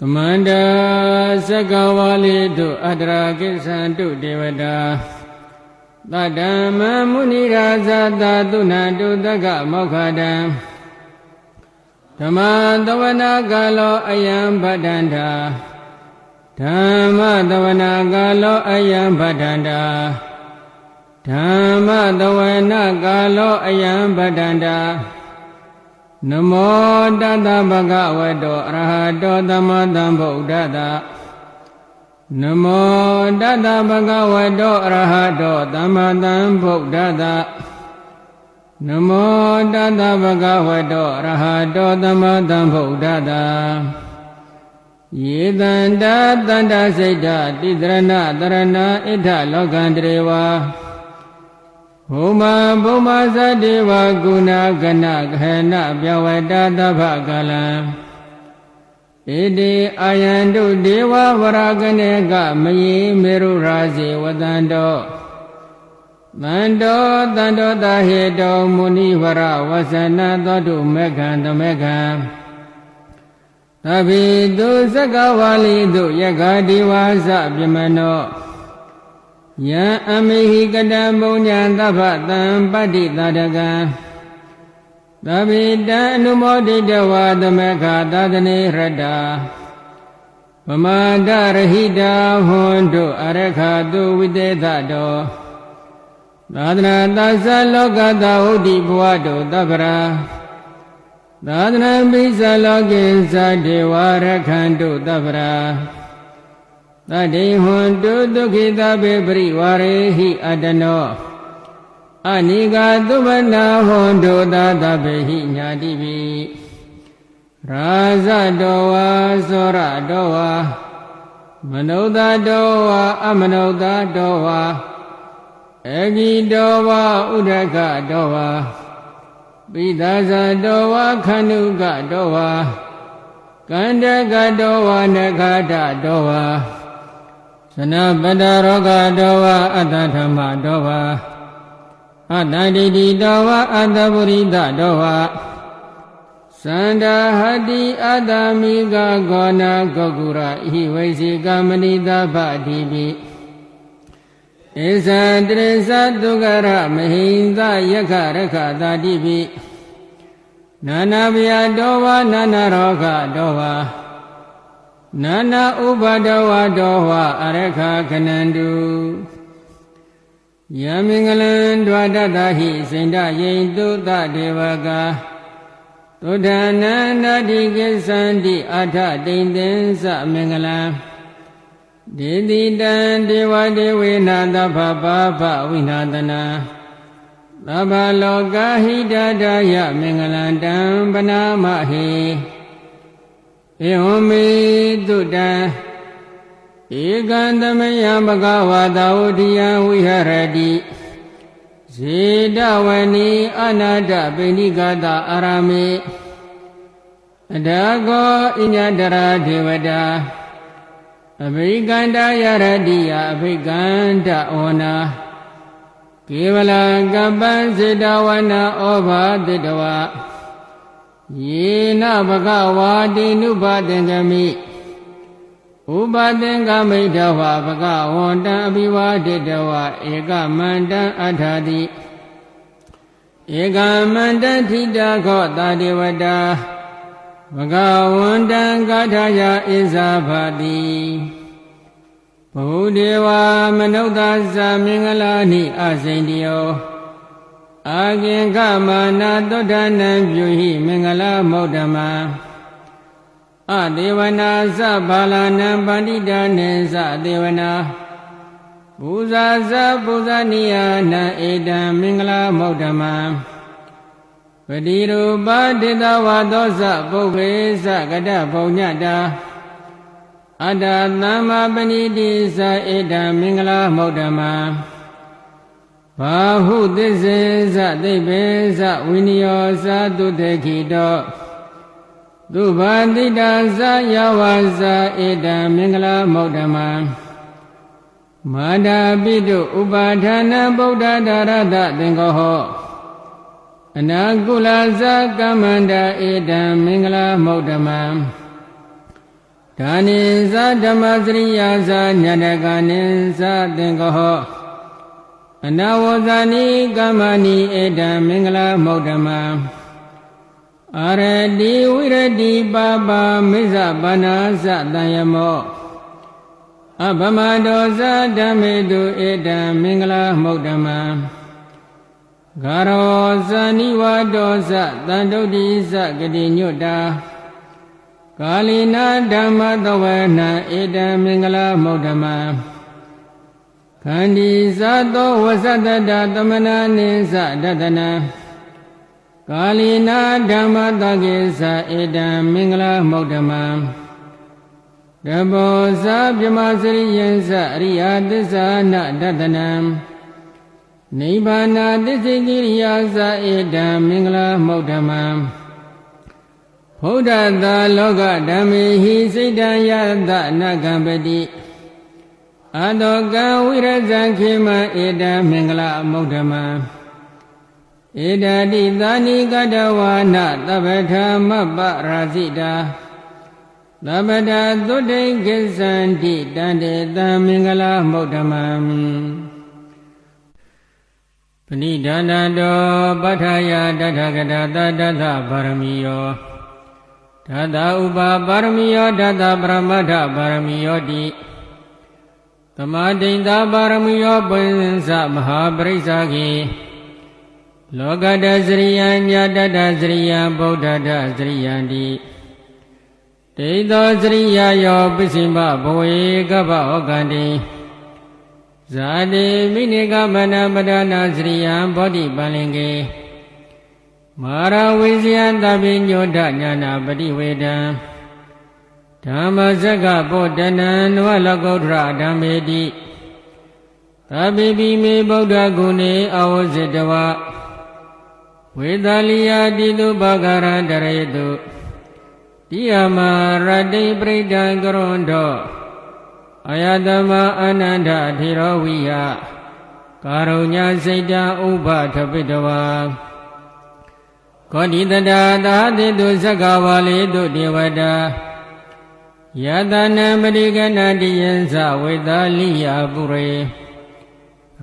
သမန္တာသက္ကဝါလိတုအတ္တရာကိသံတုဒေဝတာသတ္တမမုနိရာဇတာသုဏတုတက္ကမောခတံဓမ္မသဝနာကာလောအယံဗဒ္ဒန္တာဓမ္မသဝနာကာလောအယံဗဒ္ဒန္တာဓမ္မသဝနာကာလောအယံဗဒ္ဒန္တာ နမောတတဗကဝတောအရဟတောသမတံဗုဒ္ဓတနမောတတဗကဝတောအရဟတောသမတံဗုဒ္ဓတနမောတတဗကဝတောအရဟတောသမတံဗုဒ္ဓတယေတန္တတန္တစိတ်တတိတရဏတရဏဣဋ္ဌလောကံတရေဝါ ဘုမဘုမသတ္တေဝကုဏကနခဏပြဝတသဗ္ဗကလံဣတိအာယန္တုဒေဝဝရကနေကမယေမေရုရာဇေဝတန္တောတန္တောတန္တောတဟေတောမုနိဝရဝဆနသောတုမေခံတမေခံသဗ္ဗေတုသက္ကဝါလိတုယက္ခဒီဝါစပြမနော ယံအမေဟိကတံဘုံညာသဗ္ဗတံပတ္တိတာတကံသဗ္ဗေတံအနုမောဒိတဝါသမခသာသနေရတ္တာပမာဒရဟိတာဟွန်တို့အရခတုဝိတေသတောသာသနာသသလောကတဟုတ်တိဘဝတို့တပ္ပရာသာသနာပိသလောကိသဒေဝရခန္တုတပ္ပရာ တတိဟွန်တုဒုက္ခိတပေပရိဝရေဟိအတနောအနိကာသုမနာဟွန်တုသာတပေဟိညာတိပိရာဇတောဝါသောရတောဝါမနုဿတောဝါအမနုဿတောဝါအဂိတောဝါဥဒကတောဝါပိသဇတောဝါခန္ဓုကတောဝါကန္တကတောဝါနခတတောဝါ သနပတရောဂတောဝအတ္တဓမ္မတောဝအတ္တဒိဋ္ဌိတောဝအတ္တပုရိသတောဝသန္တာဟတိအတ္တမိကဂောနာဂကုရဣဝိစီကမဏိတဗတိပိဧသံတရိသတုကရမဟိန္ဒယခရခတာတိပိနာနာဗျာတောဝနာနာရောဂတောဝ နာနာဥပါဒဝတောဝအရခခဏန္တုယမင်္ဂလံဒွါတတဟိစိန္ဒယိတုတဒေဝကသုဒ္ဓနန္ဒတိကိသန္တိအထတိန်သင်္စမင်္ဂလံဒေတိတံဒေဝဒေဝေနာသဗ္ဗပါပဝိနာတနာသဗ္ဗလောကဟိတတယမင်္ဂလံတံပနာမဟေ ဧဝမေတုတံဧကံသမယံဘဂဝါတာဝတိယံဝိဟရတိဇေတဝနီအနာတပိဏိကတာအာရမေအဒါကောဣညတရာဒေဝတာအဘိကန္တယရတိယအဘိကန္တဩနာကေဝလကပ္ပံစေတဝနာဩဘာတိတဝ ယေနဘဂဝါတိနုပါတင်ကမိဥပါသင်္ကမိတဝဘဂဝန္တံအဘိဝါဒိတဝဧကမန္တံအထာတိဧကမန္တထိတာခောတာဒေဝတာဘဂဝန္တံကာထာယဣဇာဖတိဘုဒေဝမနုဿာသမင်္ဂလာနိအစိန်တယော အာကင်္ခမာနာသုဒ္ဓနံပြုဟိမင်္ဂလာမௌဓမံအဒေဝနာသဘာလနံပန္တိတာနေသဒေဝနာပူဇာသပူဇာနိယနာဧတံမင်္ဂလာမௌဓမံပတိရူပဒေတဝါသောသပုဂ္ဂေသကတဘုံညတာအတ္တသမ္မာပဏိတိသဧတံမင်္ဂလာမௌဓမံ ဘာဟုသစ္စေသသိဗ္ဗေသဝိနယောသသုတေခိတောသုဘာတိတာသယဝါဇာဧတံမင်္ဂလာမௌဓမံမာတာပိတုဥပါဌာနဗုဒ္ဓဒါရတသင်္ကောဟောအနာကုလဇကမ္မန္တာဧတံမင်္ဂလာမௌဓမံဒါနိသဓမ္မစရိယာသညတကနိသသင်္ကော အနဝဇာနိကမ္မနိဧတံမင်္ဂလာမௌဓမ္မအာရတိဝိရတိပါပါမိစ္ဆပါဏာသတံယမောအဗမတောဇဓမ္မေတုဧတံမင်္ဂလာမௌဓမ္မဂရောဇာနိဝတောဇတန်တုတိဇဂတိညွတ်တာကာလီနာဓမ္မသဝနာဧတံမင်္ဂလာမௌဓမ္မ ခန္ဒီဇသောဝဇတတသမနာနိသဒတနာကာလီနာဓမ္မတကိသဧတံမင်္ဂလာမௌဓမ္မတဘောဇပြမစရိယံသအရိယသစ္စာနဒတနံနိဗ္ဗာနာသစ္စေကိရိယာသဧတံမင်္ဂလာမௌဓမ္မဘုဒ္ဓသာလောကဓမ္မေဟိစိတ်တံယတနကံပတိ အတောကံဝိရဇံခေမဧတံမင်္ဂလာမௌဓမ္မဧတတိသာနိကတဝါနသဗ္ဗထာမပ္ပရာဇိတာသဗ္ဗတာသုတိကိသန္တိတန္တေတံမင်္ဂလာမௌဓမ္မပဏိဒါနတောပဋ္ဌာယတထကတာတတသဗာရမီယောဓာတာဥပါပါရမီယောဓာတာပရမတ္ထပါရမီယောတိ သမာဒိန်သာပါရမီယောပိဉ္စမဟာပရိစ္ဆာခေလောကတစရိယံညာတတစရိယံဗုဒ္ဓတစရိယံတိဒိသောစရိယယောပစ္စည်းမဘဝေကပ္ပဩကန္တိဇာတိမိနိကမနပဒနာစရိယံဘောဓိပန္လင်ကေမာရဝိဇယတပိညောဒညာနာပฏิဝေဒံ ဓမ္မစကပောတနံနဝလကုဋ္ဌရဓမ္မေတိသဗ္ဗေပိမေဗုဒ္ဓဂုဏေအဝဇိတဝဝေသလိယတိတုဘဂရန္တရေတုတိယမရတိပရိဒံကရွန်တောအယတမအာနန္ဒထေရဝိယကာရုညစိတ်တံဥပထပိတဝါကောတိတတာသာတိတုသက္ကဝါလေတုဒေဝတာ ယတနံပရိကဏတိယံသဝေသလိယပုရေ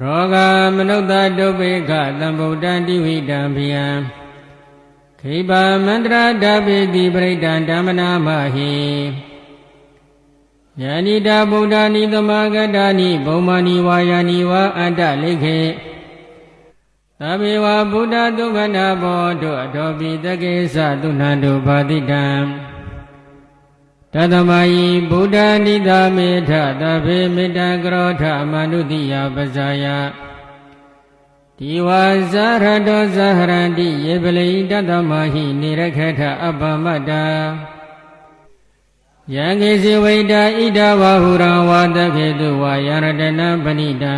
ရောဂမနုဿဒုပိခသံဗုဒ္ဓံတိဝိတံဘိယံခိဗာမန္တရာဓပိတိပရိဒံဓမ္မနာမဟိယန္တိတာဗုဒ္ဓနိသမဂတာနိဘုံမာနိဝါယာနိဝါအတ္တလိခေသဗ္ဗေဝဗုဒ္ဓဒုက္ခနာဘောတုအထောပိတကေသသုဏန္တုဘာတိတံ တသမယီဗုဒ္ဓနိတာမေထသဗ္ဗေမေတ္တကရောထမနုတိယပဇာယဒီဝါဇာရတောဇာဟရန္တိယေပလိတသမဟိနေရခထအပ္ပမတ္တာယံကေစီဝိတာဣဒဝဟုရံဝါတခေတုဝါယရတနာပဏိတံ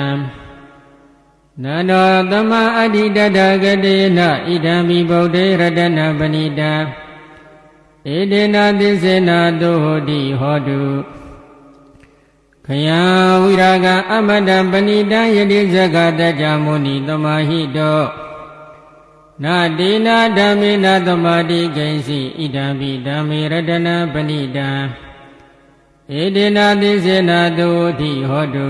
နန္တောသမအဋ္ဌိတတဂတေနဣဒံမိဗုဒ္ဓေရတနာပဏိတံ ဧတေနာသစ္စေနာတုဟောတိဟောတုခယံဝိရာဂအမတပဏိတံယတိဇဂတကြမုနိသမာဟိတောနာတေနာဓမ္မေနာသမာတိကိဉ္စီဣဒံပိဓမ္မေရတနာပဏိတံဧတေနာသစ္စေနာတုတိဟောတု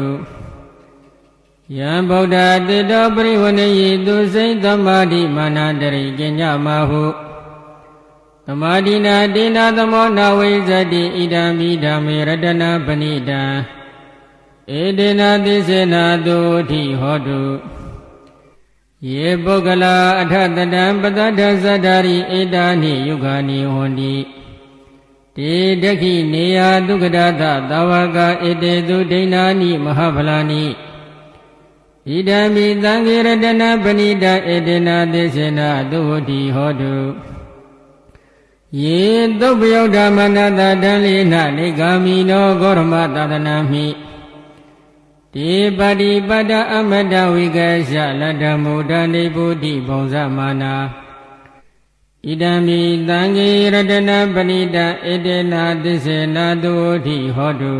ယံဗုဒ္ဓတေတောပရိဝဏေယိသူစိတ်သမာဓိမာနတရိကညမဟု သမာဓိနာတေနာသမောနာဝိဇတိဣဒံမိဓမ္မေရတနာပဏိတံဧတေနာသစ္စေနာတုထိဟောတုယေပုဂ္ဂလာအထတတံပတ္တသဇ္ဒာရိဧတာနိယုဂာနိဟွန်တိတေဒခိနေယဒုက္ခဒသသဝကဧတေသူဒိဏာနိမဟာဖလာနိဣဒံမိသံဃေရတနာပဏိတဧတေနာသစ္စေနာသုဝတိဟောတု ယေသုပယုဒ္ဓမနတတံလိနနေဂာမိနောဂောရမသာသနာမိတိပတိပတ္တအမတဝိကရှလတ္တမုဒ္ဒနေဗုဒ္ဓိဘုံဇမာနာဣဒံမိသံဃေရတနာပဏိတဧတေနာသစ္စေနာတုတိဟောတု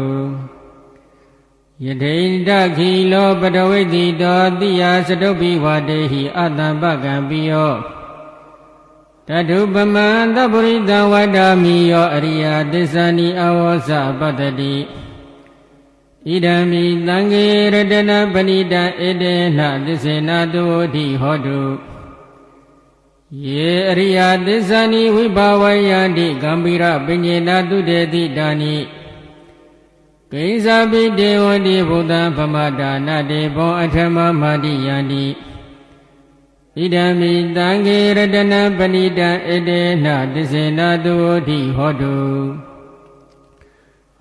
ယထိန်တခိလောပတဝိတိတောတိယစတုပိဝတေဟိအတံပကံပိယော တတုပမံသဗ္ဗရိတဝတ္တမိယောအရိယသစ္စာနိအဝောစပတ္တိဣဒံမိသံဃေရတနာပဏိတံဧတေနသစ္စေနာတုတိဟောတုယေအရိယသစ္စာနိဝိဘာဝယန္တိကံပိရပညေနာတုတေတိတာနိကိဉ္စာပိတေဝတိဘုဒ္ဓံဗမတာနတေဘောအထမမာတိယန္တိ ဣဒံမိတံဃေရတနာပဏိတံဧတေနသစ္စေနာတုတိဟောတု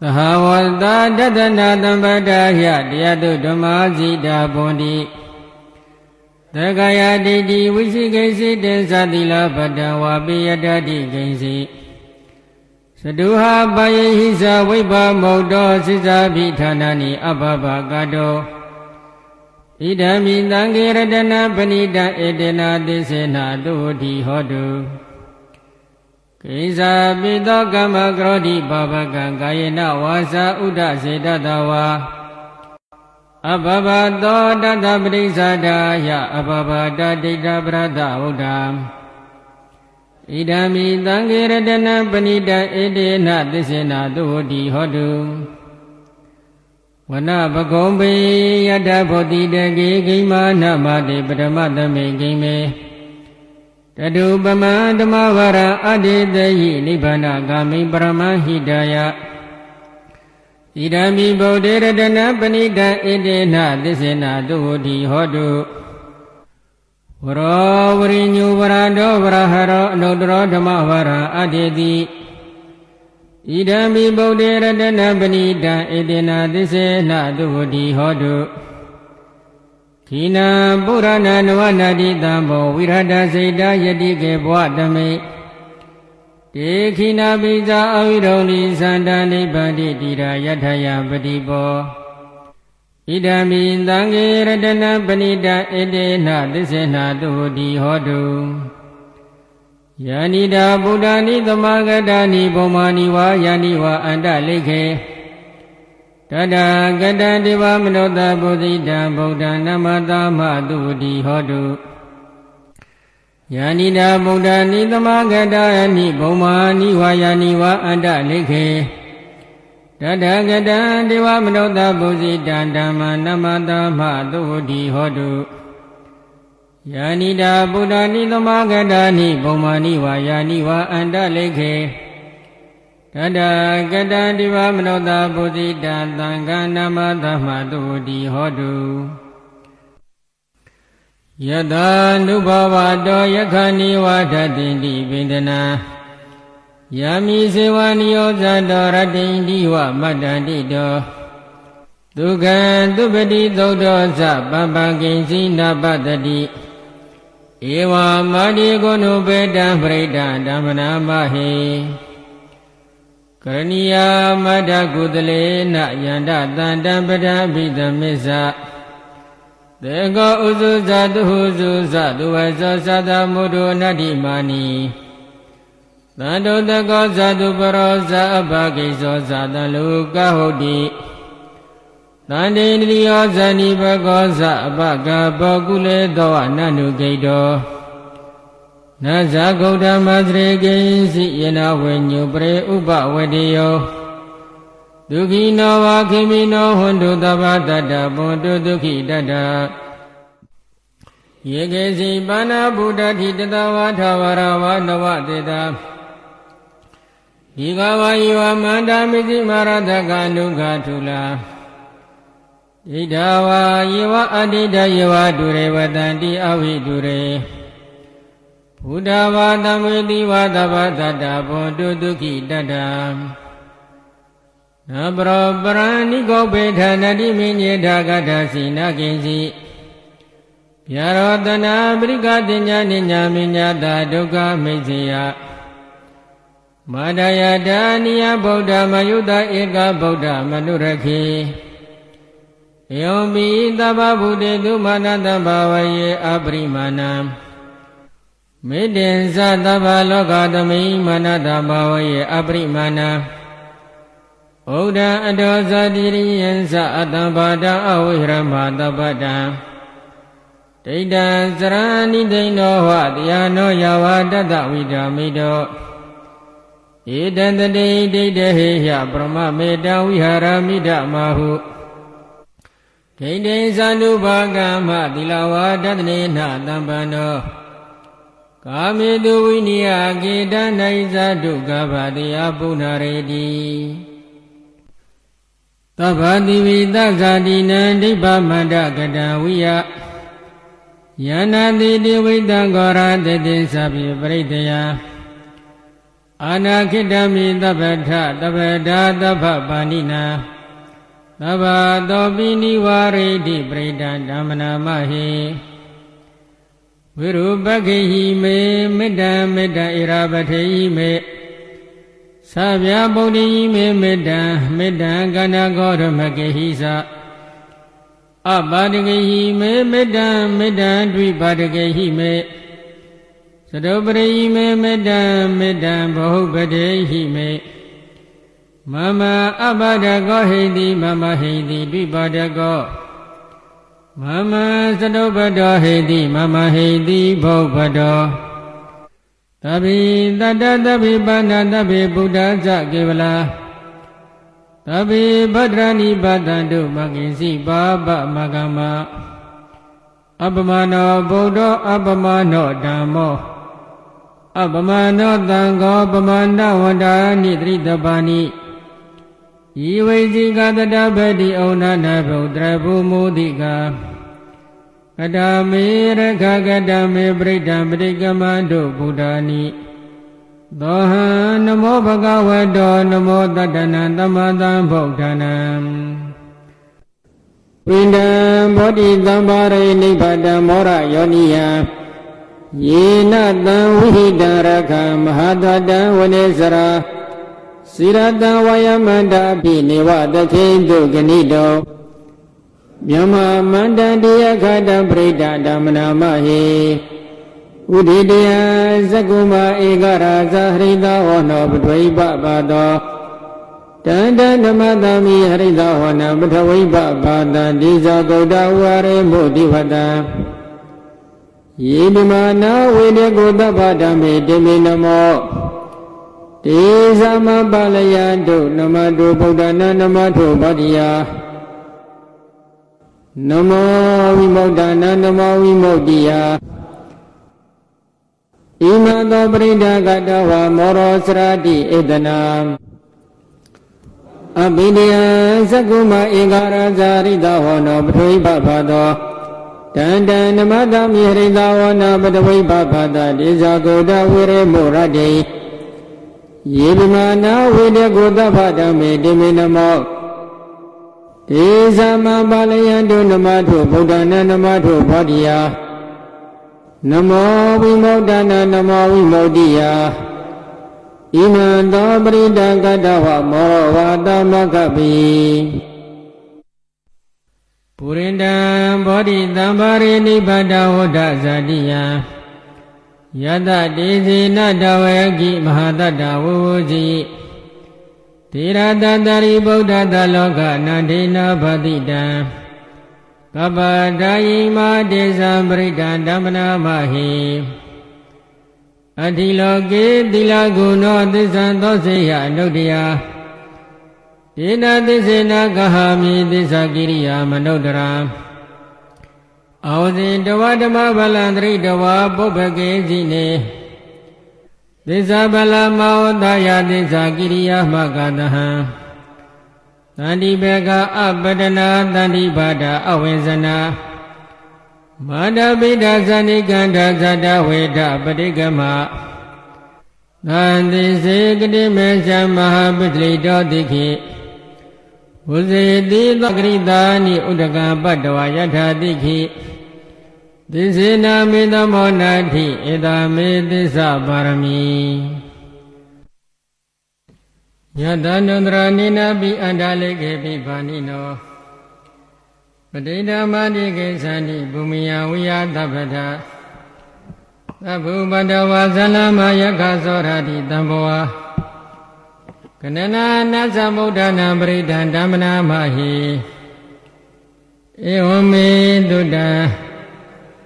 သဟဝတတတနာတံပတ္တာယတရားတုဓမ္မာဇိတာဘွန်တိသက္ကာယဒိဋ္ဌိဝိသိကိစိတေသတိလပတ္တဝါပိယတတိကိစိသတုဟာပယေဟိသဝိပါမုတ်တောစိစာပိဌာနာနိအဘဘကတော ဣဒံမိသံဃေရတနာပဏိတဧတေနာသိစေနာတုတိဟောတုကိစ္စာပိသောကမ္မကရောတိပါပကံကာယေနဝါစာဥဒ္ဒစေတတဝါအဘဘသောတတပရိစ္ဆာဒာယအဘဘတဒိဋ္ဌပရဒဝုဒ္ဓံဣဒံမိသံဃေရတနာပဏိတဧတေနသစ္စေနာတုတိဟောတု ဝနပကုံပေယတဘောတိတကေဂိမာနမတေပရမသမေဂိမေတတုပမဓမ္မဝရအတ္တိတယိနိဗ္ဗာနဂာမိပရမဟိတယဣဒံမိဗုဒ္ဓေရတနာပဏိတဧတေနသစ္စေနာတုဝတိဟောတုဝရောဝရိညုဝရတောဝရဟရောအနုတ္တရောဓမ္မဝရအတ္တိတိ ဣဒံမိဗုဒ္ဓေရတနာပဏိတဧတေနသစ္စေနာတုဝတိဟောတုခိနာပုရဏနဝနာတိတံဘောဝိရဒစေတယတိကေဘဝတမိတေခိနာပိဇာအဝိရုံလိသန္တနိဗ္ဗာတိတိရာယထယပတိဘောဣဒံမိသံဃေရတနာပဏိတဧတေနသစ္စေနာတုတိဟောတု ယာနိတာဗုဒ္ဓနိသမဂတာနိဘုံမာနိဝါယာနိဝါအန္တလိခေတတကတံဒေဝမနောတပုသိတံဗုဒ္ဓနမတာမတုတိဟောတုယာနိတာဗုဒ္ဓနိသမဂတာနိဘုံမာနိဝါယာနိဝါအန္တလိခေတတကတံဒေဝမနောတပုသိတံဓမ္မနမတာမတုတိဟောတု ယာနိတာဗုဒ္ဓနိသမဂတာနိဘုံမာနိဝါယာနိဝါအန္တလိခေတတကတံဒီဝမနောတာပုတိတံသံဃာနမသမတုတိဟောတုယတာနုဘဝတောယခဏိဝဒတိတိပိန္ဒနာယာမိစေဝနိယောဇတောရတိန္ဒီဝမတ္တန္တိတောဒုက္ခံသူပတိသုတ်တော်သပပ္ပကိဉ္စီနာပတတိ ဧဝမာတိကိုနုပေတံပရိဒံဓမ္မနာမဟိကရဏီယာမတ္တကုသလေနယန္တတန္တပဒဘိသမစ္ဆတေကောဥစုဇတုဟုစုဇသူဝဇောသတမုဒ္ဒနတ္တိမာနီသန္တုတကောဇတုပရောဇအဘဂိဇောဇတလူကဟုတ်တိ တန္တေန္ဒိယောဇဏိဘကောဇအပကဘောကုလေသောအနနုဂိတောနဇာဂௌတမသရေကိစီယနာဝေညုပရေဥပဝတိယောဒုခိနောဝါခိမိနောဟွန်တုတဘာတတဘွန်တုဒုခိတတယေကေစီပါဏဗုဒ္ဓတိတတဝါထဝရဝနဝတေတာဒီကဝါယဝမန္တာမိသိမာရတကနုခထုလာ ဣဒဝါယေဝအတ္တိတယေဝဒုရေဝတံတိအဝိဒုရေဘုဒ္ဓဘာသံဝေတိဝါသဘာတတဘောတုဒုခိတတံနပရောပရဏိကောပေဌာနတိမိညေထာကထာစီနာကိဉ္စီဗျာရောတနာပရိကတိညာနိညာမိညာတာဒုက္ခမိတ်စေယမတယတာနိယဗုဒ္ဓမယုတဧကဗုဒ္ဓမနုရခေ ယောပိသဗ္ဗဗုတေသူမာနတဘာဝယေအပရိမာဏံမေတ္တင်သသဗ္ဗလောကသမိမာနတဘာဝယေအပရိမာဏံဩဒံအတောဇာတိရိယံသအတံဘာဒအဝိဟရမတပ္ပတံဒိဋ္ဌံစရဏိသိဏောဟတရားနောယဝတတဝိဒာမိတောဧတံတတိဒိဋ္ဌဟေယပရမမေတဝိဟာရမိဒမဟု ဒိဋ္ဌိသန္တုဘာကမ္မသီလဝါဒတနေနတံပန္နောကာမေတုဝိနိယကေတနိုင်ဇဒုက္ခဗတိယပုဏ္ဏရေတိသဗ္ဗတိဝိသဇာတိနံဒိဗ္ဗမန္တကတဝိယယန္နာတိတိဝိတံဂောရတတိသဗ္ဗပရိတယအာနာခိတမိသဗ္ဗထသဗ္ဗဒါသဗ္ဗပါဏိနာ သဗ္ဗသောပိနိဝါရိတိပရိဒံဓမ္မနာမဟိဝိရုပခေဟိမေမေတ္တမေတ္တဣရာပထေဟိမေသဗျာဗုဒ္ဓိမေမေတ္တမေတ္တကန္နဂောရမကေဟိသအပါဒကေဟိမေမေတ္တမေတ္တဒွိပါဒကေဟိမေသတုပရိမေမေတ္တမေတ္တဘဟုပတေဟိမေ မမအပဒကောဟိတိမမဟိတိဒွိပါဒကောမမသတုပတောဟိတိမမဟိတိဘုပတောတပိတတတပိပါဏတပိဗုဒ္ဓဇကေဝလာတပိဗဒရဏိပါတံတုမဂိစီပါပမကမအပမနောဗုဒ္ဓအပမနောဓမ္မောအပမနောသံဃောပမဏဝန္တာနိတရိတပါဏိ ဤဝိဇိကတတပတိဩနာနဗုဒ္ဓဘူမုဒိကာကတမေရခကတမေပရိဒံပရိကမတုဗုဒ္ဓာနိသောဟံနမောဘဂဝတောနမောတတနံသမတံဗုဒ္ဓနာဝိန္ဒံဘောဓိသံပါရိနိဗ္ဗတံမောရယောနိယယေနတံဝိဟိတံရခမဟာတတံဝနေစရာ စိရတံဝယမန္တာပိနေဝတခိတုဂဏိတောမြမမန္တန်တရားခတပရိဒဓမ္မနာမဟိဥဒိတယဇကုမဧကရာဇဟရိတဝနောပထွိပပါတောတန္တဓမ္မသမိဟရိတဝနပထဝိပပါတတိဇဂௌတဝရေမုတိဝတံယေဓမနာဝေဒေကိုတပ္ပဓမ္မေတေမေနမော တေသမပါလယတုနမတုဗုဒ္ဓနာနမထုဗတ္တိယနမောဝိမု ക്ത နာနမောဝိမု ക്തി ယဣမသောပရိဒကတဝမောရောစရတိဧတနာအဘိနယသကုမဧကရာဇာရိတဟောနောပထွိပဖသောတန္တနမတမိဟရိတဝနာပတဝိပဖသဒေဇာကိုတဝိရေမောရတေ ယေဗမာနာဝိတကိုတဖဓမ္မေတိမေနမောဒေသမပါလယံတုနမထုဗုဒ္ဓနာနမထုဘောဓိယာနမောဝိမု ക്ത နာနမောဝိမု ക്തി ယာဣမံသောပရိဒကတဝမောဝါတမကပိပုရိန္ဒံဘောဓိတံပါရိနိဗ္ဗတဝဒဇာတိယ ယတတေဇေနတဝေကိမဟာတတဝဝဇိသေရတတရိဗုဒ္ဓတလောကနန္ဒေနဗတိတံကပ္ပဒါယိမာတေဇံပရိဒံဓမ္မနာမဟိအတိလောကေတိလကုဏောသစ္ဆံသောစေယအနုတ္တယဒေနသစ္စေနကဟာမိသစ္စာကိရိယာမနုဿရာ အောဇင်တဝဓမ္မဗလံတရိတဝပုပ္ပကေစီနေသစ္စာဗလမောတယသစ္စာကိရိယာမကတဟံတန္တိဘေကအပတနာတန္တိဘာဒအဝိဇနာမာဒပိဒဇဏိကန္ဓဇတဝေဒပတိကမသန္တိစေကတိမေဇမဟာပိတလိတောတိခိ ဝဇေတိသကရိတာနိဥဒကပတ္တဝယထာတိခိသစ္စေနာမေတမောနာတိဧတာမေသစ္စာပါရမီယတနန္တရာနိနာပိအန္တလေကေပိဘာနိနောပဋိဓမ္မာတိကေသန္တိဘူမိယဝိယသဗ္ဗထသဗ္ဗုပတဝါဇလမယခသောရတိတံဘဝ ကနနာနသမုဒ္ဒနာပရိဒံဓမ္မနာမဟိဧဝမေတုတံ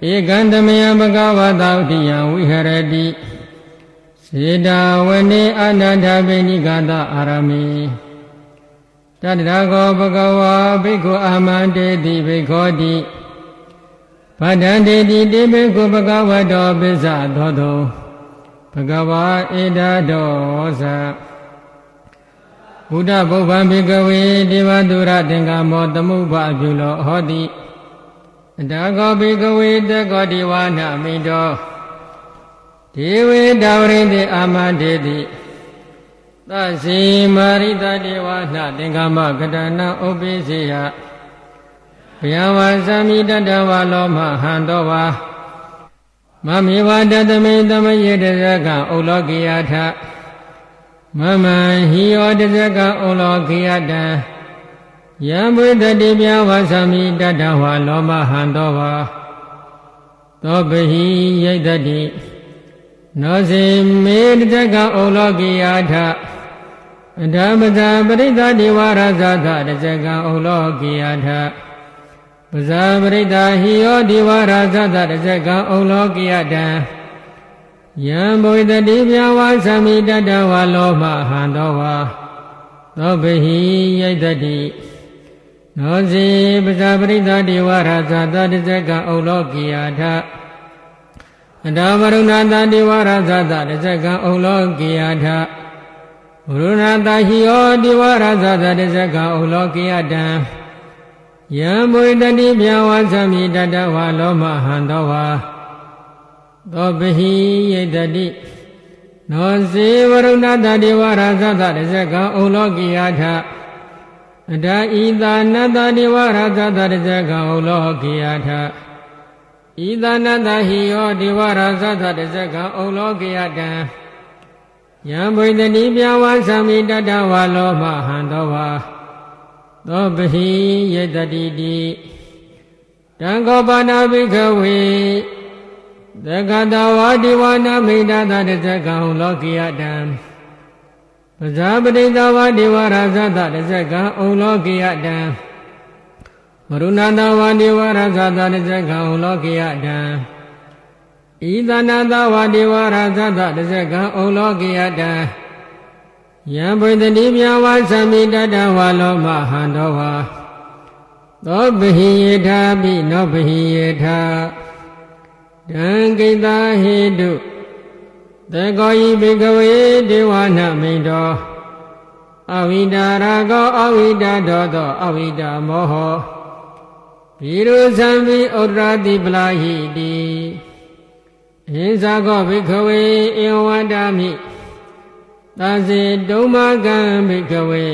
ဧကံတမယဘဂဝတာဥတိယဝိဟရတိစေတာဝနေအနန္တပိဏိကတအာရမေတတရာကောဘဂဝါဘိက္ခုအာမန္တေတိဘိက္ခောတိဗဒ္ဒန္တေတိတိဘိက္ခုဘဂဝတောပိစ္ဆသောတောဘဂဝါဧတတောသ ဘုဒ္ဓဘုဗ္ဗံဘိကဝေဒေဝတုရသင်္ကမောတမှုဘပြုလောဟောတိအတကောဘိကဝေတကောဒီဝါနမိတောဒေဝေတဝရိတိအာမတေတိသစီမာရိတတေဝနာသင်္ကမကတနာဥပိစေယဘယဝါသမိတတဝါလောမဟံတောဝါမမေဝတတမေတမယေတဇကဥလောကိယထ မမဟိယောတဇကဥလောကိယတံယံဘုဒ္ဓတိပြဝါသမိတတဝါလောမဟံတောဝါသောပဟိယိတတိနောစေမေတတကဩလောကိယာထအဓမ္မဇာပရိသတိဝရဇာသတဇကံဩလောကိယာထပဇာပရိသဟိယောဒီဝရဇာသတဇကံဩလောကိယတံ ယံဘဝိတတိပြဝါသမိတတဝါလောမဟံသောဝါသောဘဟိယိတတိနောစီပဇာပရိသတိဝရဇာသတဇကံဩလောကိယာထအတမရုဏတတိဝရဇတတဇကံဩလောကိယထဘုရဏတဟိယောတိဝရဇတတဇကံဩလောကိယတံယံဘွေတတိမြဝါသမိတတဝါလောမဟံသောဝါ သောပဟိယတတိနောစေဝရုဏတတိဝရဇတတဇကံဩလောကိယထအတဣသာနတတိဝရဇတတဇကံဩလောကိယထဤသနတဟိယောဒေဝရာဇသတဇကံဩလောကယတံယံဘိတတိပြဝါသမိတတဝါလောမဟံသောဝါသောပဟိယတတိတိတံခောပါဏဘိခဝေ သကတဝါဒီဝနာမိတသတဇကံဩလောကယတံပဇာပတိတဝါဒေဝရာဇသတဇကံဩလောကယတံမရုဏတဝါဒေဝရသသတဇကံလောကိယတံဤသနာတဝါဒေဝရသသတဇကံဩလောကိယတံယံဘိတတိမြဝါသမိတတဝါလောမဟံတော်ဝါသောပဟိယေထာပိနောပဟိယေထာ တံကိတဟေတုသကောဤဘိကဝေဒေဝနာမိန်တော်အဝိဒါရကောအဝိဒါဒောသောအဝိဒါမောဟောဘီရုသံဘိဩဒရာတိပလာဟိတိဟိဇာကောဘိခဝေဧဝန္တာမိသာစေဒုံမကံဘိခဝေ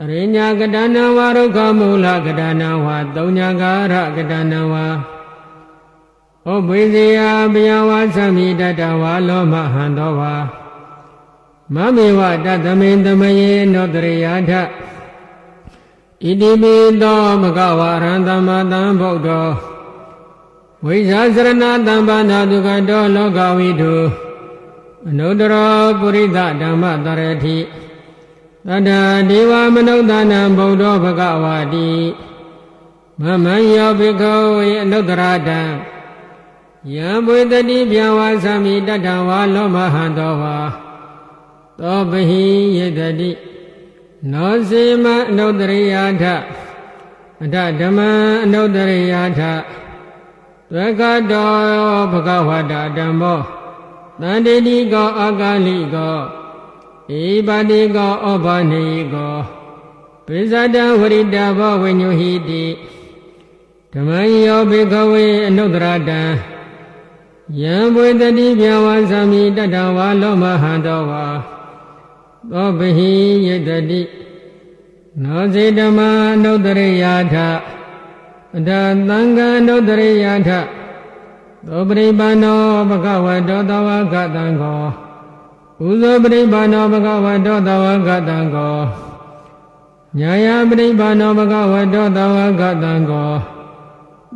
အရိညာကတနာဝရုခမူလကတနာဝသုံးညာကာရကတနာဝ ဩဘိဇေယဘယဝသမိတတဝါလောမဟံသောဝါမမေဝတသမိန်တမယေနောတရိယာထဣတိပိသောမကဝရံသမ္မာတံဗုဒ္ဓောဝိဇာစရဏတံပါဏဒုက္ခတောလောကဝိတုအနုတ္တရောပုရိသဓမ္မတရတိတတ္တဒေဝမနုဿာနံဗုဒ္ဓောဘဂဝါတိမမံယောဘိခဝေအနုတ္တရတံ ယံဘွေတတိပြဝါသမိတတ္တဝါလောမဟံသောဝါသောပဟိယေတတိနောစေမအနုတ္တရိယာထအထဓမ္မအနုတ္တရိယာထသကတောဘဂဝတာဓမ္မောတန္တိတိကောအာကာလိကောဧပါတိကောဩဘာနေကောပိဇဒံဝရိတဘောဝိညုဟိတိဓမ္မယောဘေကဝေအနုတ္တရတံ ယံဘွေတတိပြဝါသမိတတဝါလောမဟံတောဝါသောပဟိယတတိနောစေဓမ္မာနုတ္တရိယာထအတသံဃာနုတ္တရိယာထသောပရိပါဏောဘဂဝတောတဝကတံခောဥဇောပရိပါဏောဘဂဝတောတဝကတံခောညာယပရိပါဏောဘဂဝတောတဝကတံခော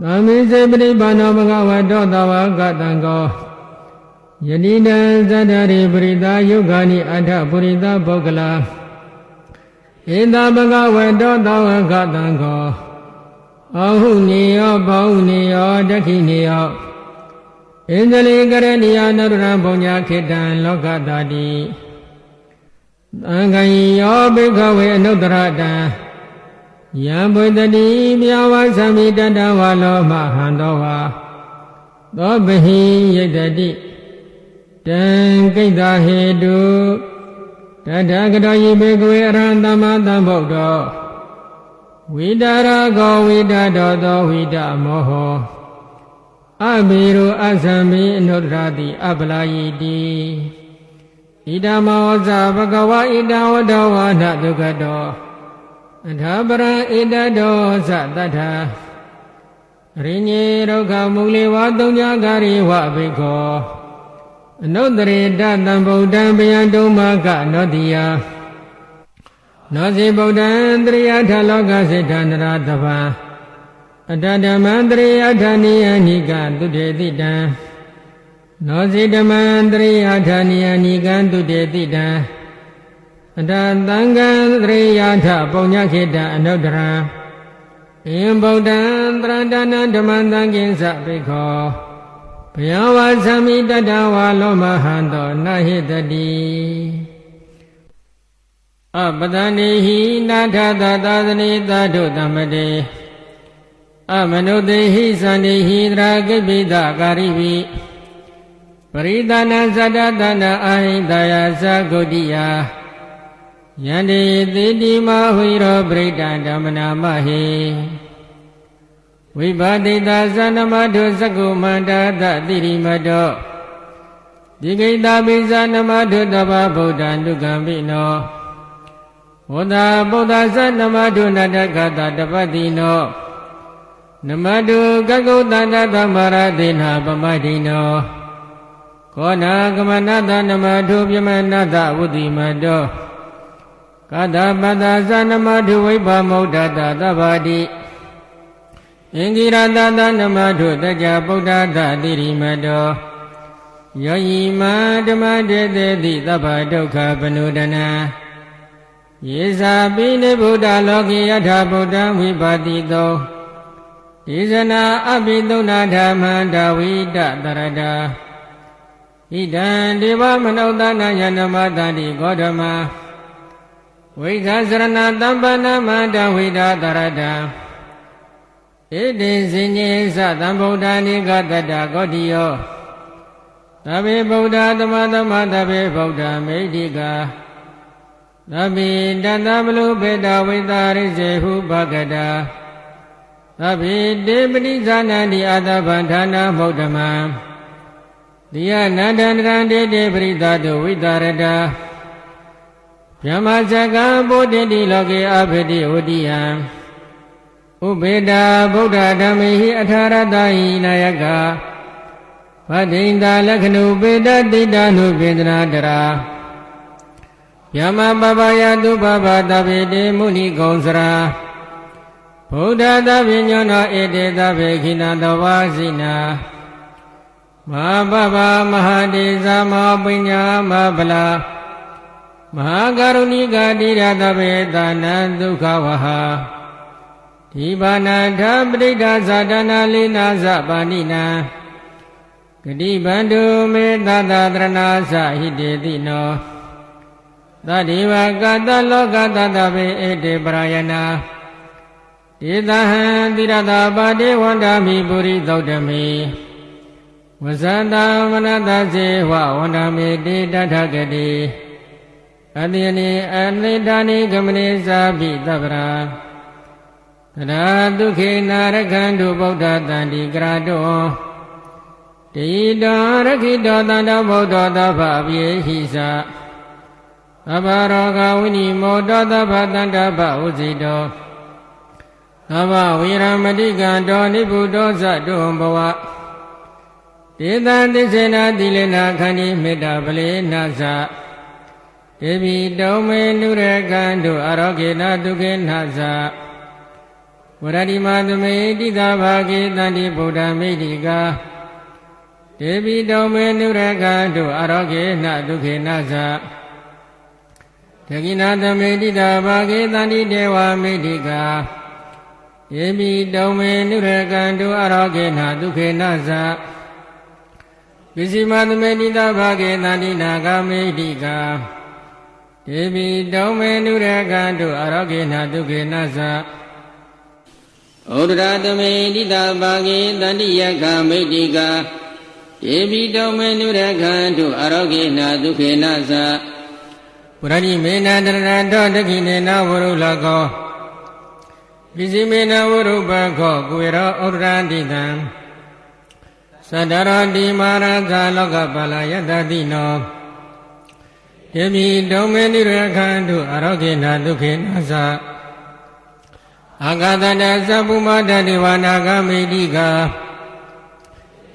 သမိစေပရိပါဏောဘဂဝတောတဝကတံခောယတိတံသတ္တရိပရိသယုဂာနိအထပုရိသပုဂ္ဂလာဧတဘဂဝတောတဝကတံခောဩအာဟုနေယောဘောဟုနေယောတခိနေယောဣန္ဒလိကရဏီယနရဏဘုံညာခေတံလောကတာတိသံဃံယောဘိကဝေအနုတ္တရတံ ယံဘုဒ္ဓတိမြဝသမိတတဝါလောမဟံသောဝါသောဘဟိယတတိတံကိတ္တဟေတုတထကတောယိဘေကဝေအရဟံသမ္မာသမ္ဗုဒ္ဓောဝိတာရကောဝိတာတော်သောဝိတာမောဟောအဘိရုအသံမိအနုတ္တရတိအပလာယိတိဣဒမောဇဘဂဝဣဒဝတ္တဝါနဒုက္ခတော အထာပရဣဒတောသတ္ထာရိညေဒုက္ခမူလေဝသုံးကြကာရိဝဘိခောအနုတ္တရေတသံဗုဒ္ဓံဗျံတုမကနောတိယနောစီဗုဒ္ဓံတရိယထလောကစိတ္တနရတဗံအတဓမ္မံတရိယထနိယနိကတုတေတိတံနောစီဓမ္မံတရိယထနိယနိကတုတေတိတံ အတသံဃံတရိယထပုံညခေတအနုတ္တရံအင်ဗုဒ္ဓံတရတနဓမ္မံသံဃင်္စပိခောဘယဝါသမိတတဝါလောမဟံတောနဟိတတိအပဒနေဟိနာထသသာသနေသာထုတမတေအမနုတေဟိသန္တိဟိတရာကိပိတကာရိဝိပရိသနာဇတတနာအာဟိတယသဂုတိယ ယန္တိတိတိမဟိရောပရိဒံဓမ္မနာမဟိဝိပါတိတာသနမထုသကုမန္တာတတိရိမတောဒီကိတာပိဇာနမထုတဘာဗုဒ္ဓံဒုက္ခံပိနောဝဒဗုဒ္ဓသနမထုနတကတတပတိနောနမတုကကုတန္တသမရတိနာပမတိနောခောနာကမနတနမထုပြမနတဝုတိမတော ကတပတ္တသနမထုဝိပမုဒ္ဒတသဗ္ဗတိအင်္ဂိရတသနမထုတကြဗုဒ္ဓတတိရိမတောယောယီမဓမ္မတေတေတိသဗ္ဗဒုက္ခပနုဒနာယေဇာပိနိဗုဒ္ဓလောကေယထာဗုဒ္ဓံဝိပါတိတောဣဇနာအပိသုဏဓမ္မန္တဝိတတရတာဣဒံဒေဝမနုဿနာယနမတန္တိဂေါတမ ဝိခာစရဏတမ္ပနမန္တဝိဒတရတာဣတိစဉ္ညေသသံဗုဒ္ဓနိကတတဂေါတိယောသဗ္ဗေဗုဒ္ဓသမသမသဗ္ဗေဗုဒ္ဓမေဓိကာသဗ္ဗေတတမလူဘေတဝိတာရိစေဟုဘဂတာသဗ္ဗေတေပတိဇာနန္တိအတဗန္ဌာနာမௌဓမံတိယနန္တန္တရံတေတေပရိသတုဝိတာရတာ ဗြဟ္မဇကံဘုဒ္ဓတိလောကေအဘိတိဝတိယံဥပေတာဗုဒ္ဓဓမ္မေဟိအထာရတဟိနာယကဗဒိန္တာလက္ခဏုပေတတိတနုပေဒနာတရာယမပပယတုပပတဗေတေမုနိကုံစရာဗုဒ္ဓသဗ္ဗညောနောဧတေသဗ္ဗေခိနတဝါစိနာမဟာပပမဟာတေဇာမောပညာမဗလာ မဟာကရုဏိကတိရသဗ္ဗေသာနံဒုက္ခဝဟာဒီဘာနာထပရိဒဇာတနာလိနာဇပါဏိနာဂတိဗန္တုမေသတတရဏာသဟိတေတိနောသတိဝကတလောကတတဗေဧတေပရယနာဧတဟံတိရတာပါတိဝန္တာမိပုရိသုတ်တမေဝဇန္တမနတဇေဝဝန္တာမေတိတထဂတိ အတိယနိအနိဒာနိကမနိသာပိတပရာကရာဒုခေနာရခန္တုဗုဒ္ဓတန္တိကရာတောတိတောရခိတောတန္တဗုဒ္ဓသဗ္ဗပြေဟိသသဗ္ဗရောဂဝိနိမောတောသဗ္ဗတန္တဗဥစီတောသဗ္ဗဝိရမတိကံတောနိဗ္ဗုတောသတုံဘဝတေတံသစ္စေနာတိလေနာခန္ဒီမေတ္တာပလေနာသ ဒေဝီတုံမေနုရကံတို့အရောဂေနဒုက္ခေနသဝရတိမသမေတိသာဘာဂေတန္တိဗုဒ္ဓမေတိကာဒေဝီတုံမေနုရကံတို့အရောဂေနဒုက္ခေနသတကိနာသမေတိသာဘာဂေတန္တိဒေဝမေတိကာယေပိတုံမေနုရကံတုအရောကေနဒုခေနသပစ္စည်းမသမေတိတဘာကေတန္တိနာဂမေတိကာ ဒေပိတုံမေနုရကံတုအရောကေနဒုခေနသဩဒရာသမေတိတဘာကေတန္တိယကမေတိကာဒေပိတုံမေနုရကံတုအရောကေနဒုခေနသပုရဏိမေနတရဏတောတခိနေနဝရုလကောပိစိမေနဝရုပခောကွေရောဩဒရာတိတံသတ္တရောတိမာရသလောကပလယတတိနော ယေမိဒုံမေနိရခန္တုအရောဂေနဒုခေနသအာဂတတသဗ္ဗုမတတေဝနာဂမိတိကာ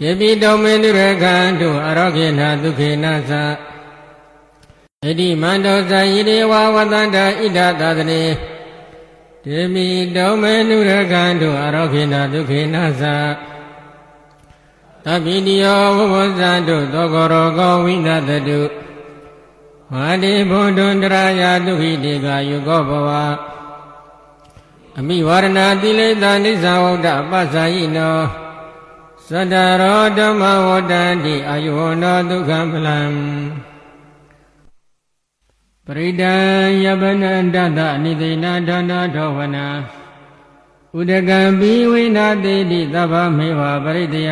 ယေမိဒုံမေနိရခန္တုအရောဂေနဒုခေနသဣတိမန္တောဇာယိရေဝဝတန္တဣဒသာသနေဒေမိတောမေနုရကံတို့အရောခေနဒုခေနသသဗ္ဗိတိယောဝဘဇံတို့သောကောရောကောဝိနတတု မာတိဘုဒ္ဓန္တရာယဒုဟိတေကယုကောဘဝအမိဝရဏတိလိတနိစ္စဝဒ္ဒပသယိနောသတ္တရောဓမ္မဝတ္တံတိအာယုဝနောဒုက္ခပလံပရိဒံယပနန္တတအနိသိဏဒါနာထောဝနာဥဒကံဘိဝိနာတိတိသဗ္ဗမေဝပရိတယ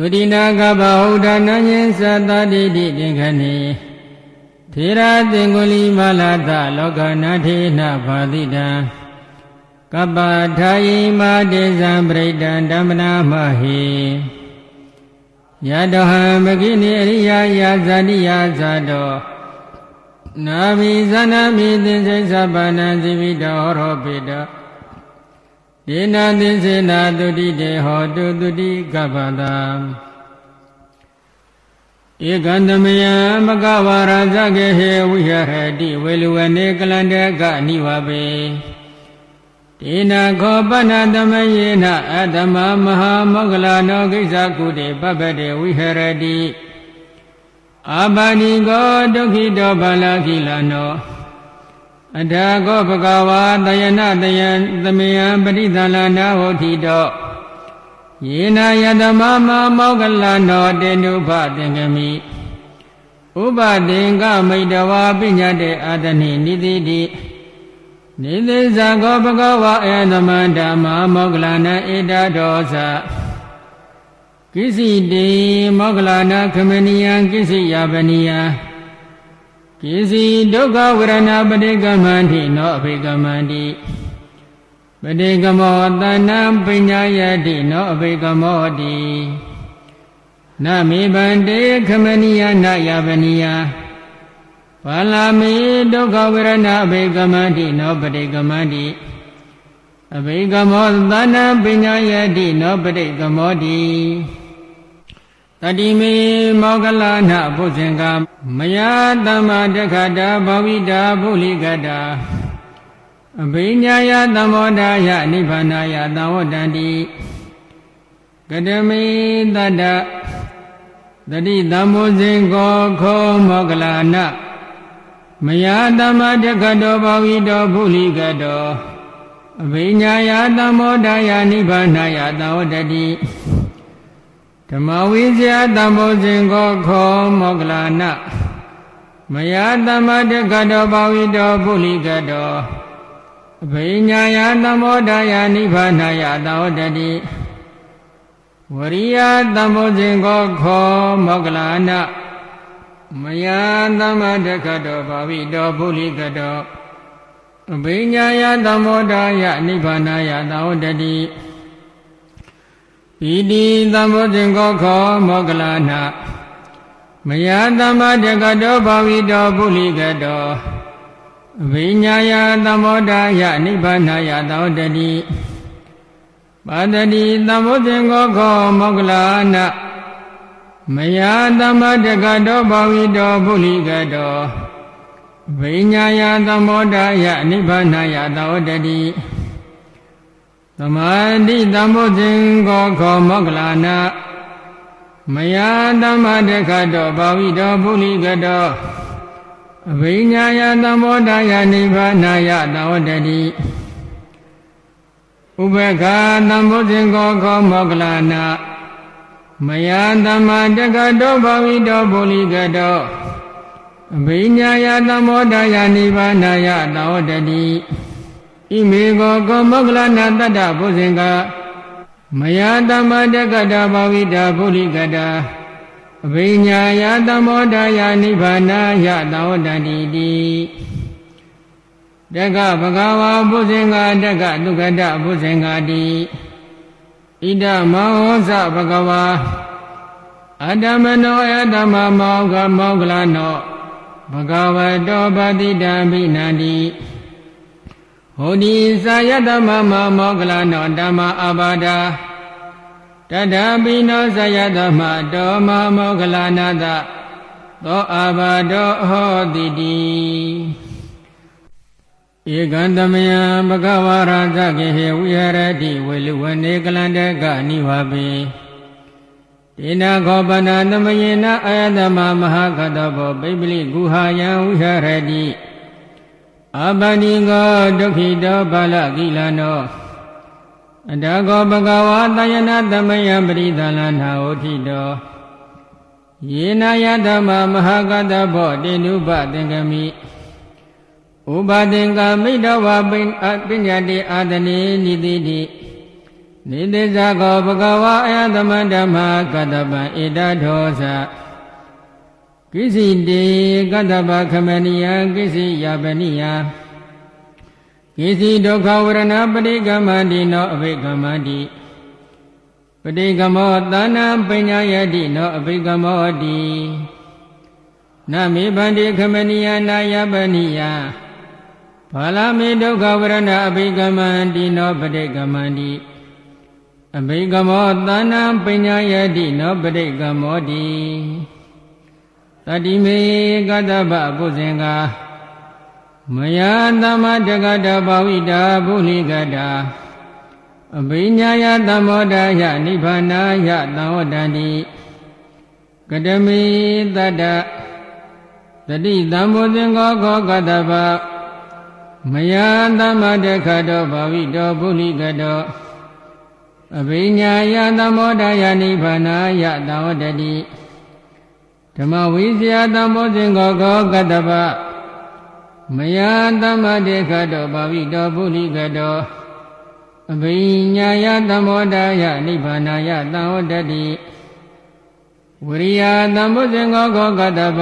သုတိနာကဗဟုဒနာညင်သတတိတိသင်္ခဏေထေရသင်္ကုလီမလာတလောကနာထေနဘာတိတံကပ္ပထာယိမာတေဇံပရိဒံဓမ္မနာမဟိယတဟံမကိနိအရိယာယာဇာတိယာဇာတောနာမီဇနမိသင်္စိသဗ္ဗနံဇိဝိတောရောပိတော ဒေနာသင်္စေနာတုတိတေဟောတုတုတိကပ္ပတာဧကံသမယမကဝါရာဇကေဟေဝိဟရတိဝေလူဝနေကလန္တကနိဝပေဒေနာခောပဏသမယေနအတ္တမမဟာမောဂလနောကိစ္စကုတေပပတေဝိဟရတိအာပါဏိကောဒုက္ခိတောဘာလခိလနော အထာကောဘဂဝါတယနာတယံသမယံပရိသလနာဟောတိတောယေနာယတမမမောကလနောတေနုဖသင်္ကမိဥပသင်္ကမိတဝါပညာတေအာတနိနိတိတိနိသိဇာကောဘဂဝါအေသမန္ဓမ္မမောကလနာဧတာဒောသကိစီတေမောကလာနာခမနိယံကိစီယပနိယ ကိစီဒုက္ခဝရဏပတိကမန္တိနောအဘိကမန္တိပတိကမောတဏံပညာယတိနောအဘိကမောတိနမေဗန္တေခမနိယနာယပနိယဘာလာမေဒုက္ခဝရဏအဘိကမန္တိနောပတိကမန္တိအဘိကမောသနာပညာယတိနောပတိကမောတိ တတိမေမောကလနာဘုဇင်္ဂမယတမ္မာတခတာဘဝိတာဘုလိကတာအဘိညာယသမောဒာယနိဗ္ဗာနာယသဝတ္တန္တိကတမေတတ္တတတိတမောဇင်ကောခောမောကလနာမယတမ္မာတခတောဘဝိတောဘုလိကတောအဘိညာယသမောဒာယနိဗ္ဗာနာယသဝတ္တတိ ဓမ္မဝိဇ္ဇာတံဘောဇင်ကောခောမောကလာနမယတမတကတောဘာဝိတောပုလိကတောအဘိညာယသမောဒာယနိဗ္ဗာနာယသာဝတ္တိဝရိယတံဘောဇင်ကောခောမောကလာနမယသမတကတောဘာဝိတောပုလိကတောအဘိညာယသမောဒာယနိဗ္ဗာနာယသာဝတ္တိ ပိတိသံဘောဇင်ကောခောမောကလာနာမယသမ္မာတကတောဘာဝိတောပုလိကတောအဘိညာယသမောဒာယနိဗ္ဗာနာယသောတတိပါတတိသံဘောဇင်ကောခောမောကလာနာမယသမ္မာတကတောဘာဝိတောပုလိကတောအဘိညာယသမောဒာယနိဗ္ဗာနာယသောတတိ သမာဓိတံဘုဇင်ကောခောမောကလာနာမယတမ္မတခတောဘာဝိတောပုလိကတောအဘိညာယသံဘောဓာယနိဗ္ဗာနာယသဝတ္တိဥပက္ခသံဘုဇင်ကောခောမောကလနာမယသမ္မာတက္ကတောဘာဝိတောပုလိကတောအဘိညာယသမောဒယနိဗ္ဗာနယတောတတိ ဣမေကောကောမောကလနာတတ္တဘုဇင်ကမယသမ္မာတက္ကတောဘာဝိတောပုလိကတောအဘိညာယသမောဒယနိဗ္ဗာနယတောတတိတိတက္ကဗဂဝါဘုဇင်္ဂတက္ကဒုက္ကတဘုဇင်္ဂတိဣဒမောဇဘဂဝါအတ္တမနောအတ္တမမောကမောကလနောဘဂဝတောပတိတံဘိနန္တိ ဟောဒီသာယတမမမောကလနောဓမ္မအဘာဒာတတပိနောဇယတမတောမမောကလနာတသောအဘာတောဟောတိတိဧကံတမယံဘဂဝါရာဇကေဟေဝိဟရတိဝေလူဝနေကလန္တကနိဝပေတေနခောပနာသမယေနအာယတမမဟာကတောဘောပိပလိကုဟာယံဝိဟရတိ အပန္တိကောဒုက္ခိတောပါဠကိလနောအတကောဘဂဝါတယနာသမယံပရိသလနာဟောတိတောယေနာယတမမဟာကတဘောတေနုပသင်္ကမိဥပါသင်္ကာမိတ္တဝပိပညာတိအာတနေနိတိတိနိတိဇာကောဘဂဝါအယသမဓမ္မာကတ္တပံဣဒထောသ ကိစီတေကတ္တပခမနိယကိစီယပနိယကိစီဒုက္ခဝရဏပရိကမန္တိနောအဘိကမန္တိပရိကမောသာနာပညာယတိနောအဘိကမောတိနမေဗန္တိခမနိယနာယပနိယဘာလမေဒုက္ခဝရဏအဘိကမန္တိနောပရိကမန္တိအဘိကမောသာနာပညာယတိနောပရိကမောတိ တတိမေကတ္တဗဘုဇင်္ဂာမယသမတကတဘာဝိတာဘုလိကတာအဘိညာယသမောဒယနိဗ္ဗာနာယသံဝတ္တန္တိကတမေတတ္တတတိသံဘောဇင်္ဂောခောကတ္တဗမယသမတခတောဘာဝိတောပုလိကတောအဘိညာယသမောဒယနိဗ္ဗာနာယသံဝတ္တတိ ဓမ္မဝိဇ္ဇာသမောဇင်္ဂောခောကတ္တဗမယသမတေခတောဘာဝိတောပုလိကတောအဘိညာယသမောဒယနိဗ္ဗာနာယသံဝတ္တတိဝရိယသမောဇင်္ဂောခောကတ္တဗ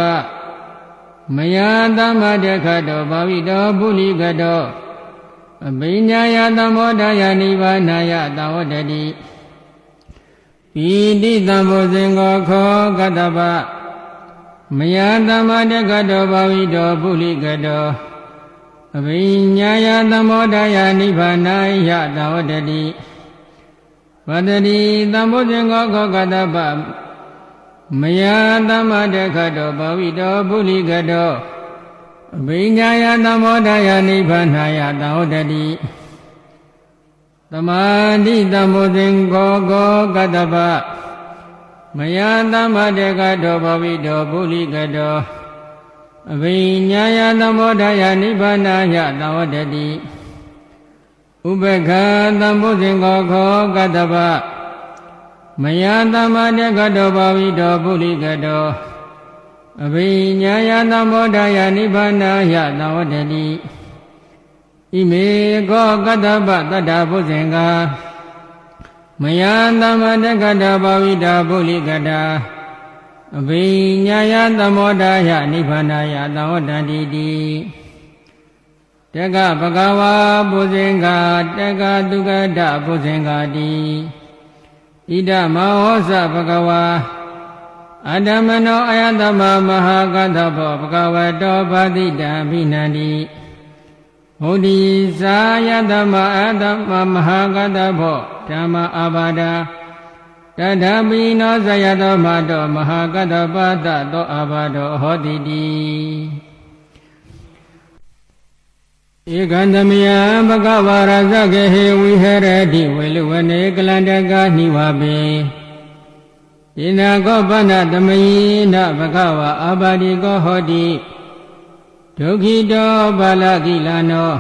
မယသမတေခတောဘာဝိတောပုလိကတောအဘိညာယသမောဒယနိဗ္ဗာနာယသံဝတ္တတိပိဋိသံဘောဇင်္ဂောခောကတ္တဗ မယသမတကတောဘာဝိတောပုလိကတောအဘိညာယသမောဒယနိဗ္ဗာနာယသဝတ္တိဝတ္တိသံဘုဇင်္ဂောခောကတပမယသမတကတောဘာဝိတောပုလိကတောအဘိညာယသမောဒယနိဗ္ဗာနာယသဝတ္တိသမာဓိသံဘုဇင်္ဂောခောကတပ မယသမတေကတောဘဝိတောပုလိကတောအဘိညာယသမောဒယနိဗ္ဗာနာယသဝတ္တိဥပက္ခသံဘုဇင်္ဂောခောကတ္တဗမယသမတေကတောဘဝိတောပုလိကတောအဘိညာယသမောဒယနိဗ္ဗာနာယသဝတ္တိဣမေကောကတ္တဗတတ္တဘုဇင်္ဂာ မယသမတကတဘာဝိတာပုလိကတာအဘိညာယသမောဒယနိဗ္ဗာနာယသဝတ္တတိတိတက္ကဗကဝါပုဇင်္ဂတက္ကတုကတပုဇင်္ဂတိဣဒမဟောစဗကဝါအတ္တမနောအယတမမဟာကတဘောဗကဝတောဗာတိတံဘိနန္တိ ဟောဒီသာယတမအတ္တမမဟာကတဘောဓမ္မအာဘာဒာတထပိနောဇယတောမတောမဟာကတပါတသောအာဘာဒောဟောတိတိဧကံသမယဘဂဝါရဇကေဟေဝိဟရတိဝေလူဝနေကလန္တကနှိဝပေဣနာကောပဏသမယိနဘဂဝါအာဘာတိကောဟောတိ ဒုက္ခိတောဘာလကိလနော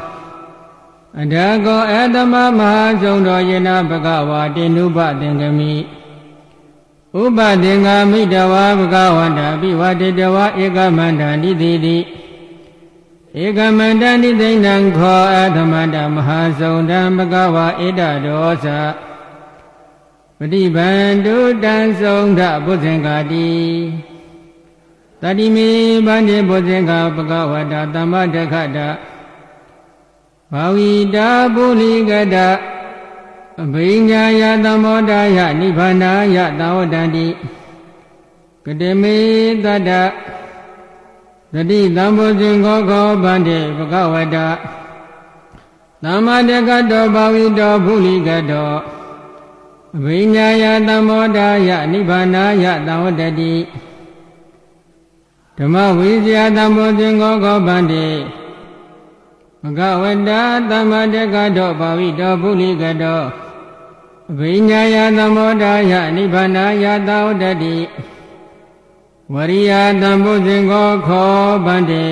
အဒါကောအတမမဟာဆုံးတော်ယေနဘဂဝါတိနုပသင်္ကမိဥပသင်္ဃမိတဝါဘဂဝန္တာပိဝတေတဝါဧကမန္တန္တိတိတိဧကမန္တန္တိသိဏံခောအသမန္တမဟာဆုံးတံဘဂဝါဧတဒောသပฏิဗန္တုတံဆုံးထဘုဇင်္ဂာတိ တတိမေဗန္တိဘုဇင်္ဂာဘဂဝတာသမ္မတခတဘာဝီတာပုလိကတအဘိညာယသမောတာယနိဗ္ဗာနာယသာဝတန္တိကတမေတတ္တတတိသံဘောဇင်ခောခောဗန္တိဘဂဝတာသမ္မာတကတောဘာဝီတောပုလိကတောအဘိညာယသမောတာယနိဗ္ဗာနာယသာဝတတိ ဓမ္မဝိဇ္ဇာသံဘောဇင်ခောခောဗန္တိမကဝတ္တသမ္မာတကတောဘာဝိတောပုလိကတောအဘိညာယသမောတာယနိဗ္ဗာနာယသာဝတတိဝရိယသံဘုဇင်ကိုခောဗန္တိ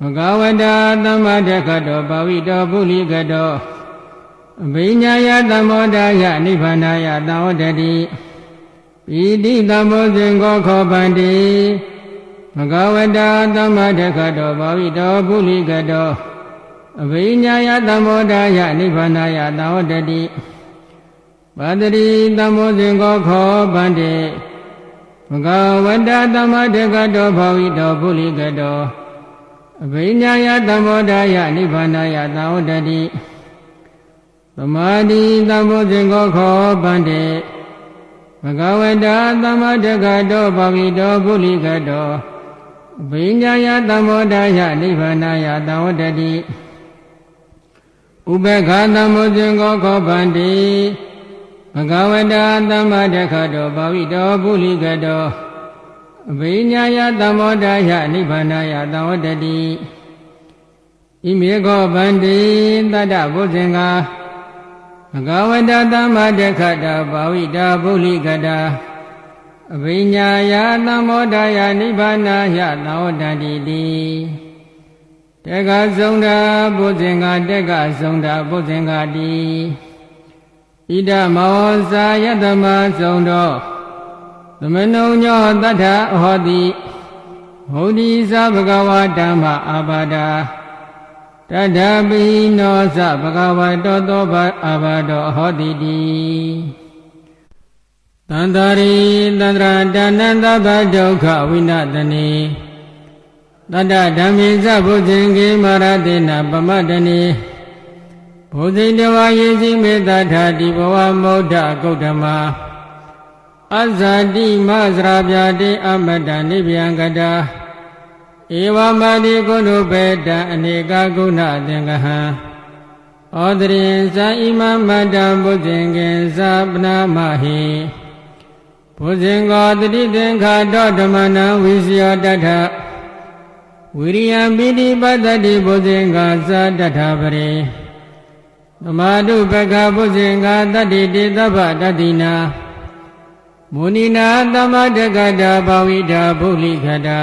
မကဝတ္တသမ္မာတကတောဘာဝိတောပုလိကတောအဘိညာယသမောတာယနိဗ္ဗာနာယသာဝတတိပိတိသံဘုဇင်ကိုခောဗန္တိ မကဝတ္တသမ္မာတကတောဘာဝိတောပုလိကတောအဘိညာယသမောတာယနိဗ္ဗာနာယသာဝတတိပါတတိသမောဇင်ကိုခောဗန္တိမကဝတ္တသမ္မာတကတောဘာဝိတောပုလိကတောအဘိညာယသမောတာယနိဗ္ဗာနာယသာဝတတိသမာဓိသမောဇင်ကိုခောဗန္တိမကဝတ္တသမ္မာတကတောဘာဝိတောပုလိကတောအ ဘိညာယသမောတာယနိဗ္ဗာနာယသာဝတတိဥပေက္ခသမောဇင်ကိုခောဗန္တိဘဂဝတာသမ္မာတခတောဘာဝိတောပုလိကတောအဘိညာယသမောတာယနိဗ္ဗာနာယသဝတတိဣမေခောဗန္တိတတ္တဘုဇင်္ဂဘဂဝတာသမ္မာတခတာဘာဝိတာပုလိကတာ အဘိညာယသမောတာယနိဗ္ဗာနာယသဝတတိတိတက္ကဆုံးတာဘုဇင်္ဂတက္ကဆုံးတာဘုဇင်္ဂတိဣဒမောဇာယတမဆုံးသောသမနုံညောတတ္ထဟောတိဟောတိသဘဂဝါဓမ္မအာဘာဒာတတ္ထပိနောသဘဂဝါတောသောဘအာဘာတောဟောတိတိ တန္တရိတန္တရာဒါနန္တဘဒုက္ခဝိနတနေတတ္တဓမ္မိသဘုဇင်ကေမာရတေနပမတနေဘုဇိတဝါယေစီမေတ္ထာတိဘဝမௌဒ္ဒဂௌတမအဇာတိမသရာပြတိအမတ္တနိဗ္ဗယံကတာဧဝမတိကုဏုပေတံအနေကဂုဏသင်္ကဟံဩဒရင်ဇာဣမမတ္တဘုဇင်ကေဇာပနာမဟိ ဘုဇင်ကောတတိသင်္ခါတောဓမ္မနံဝိစယောတထဝိရိယံပိတိပတ္တိဘုဇင်ကာဇာတထပရိသမာဓုပကဘုဇင်္ဂတတ္တိတေသဗ္ဗတတ္တိနာမုဏိနာသမတကတာဘာဝိတာဗုလိခတာ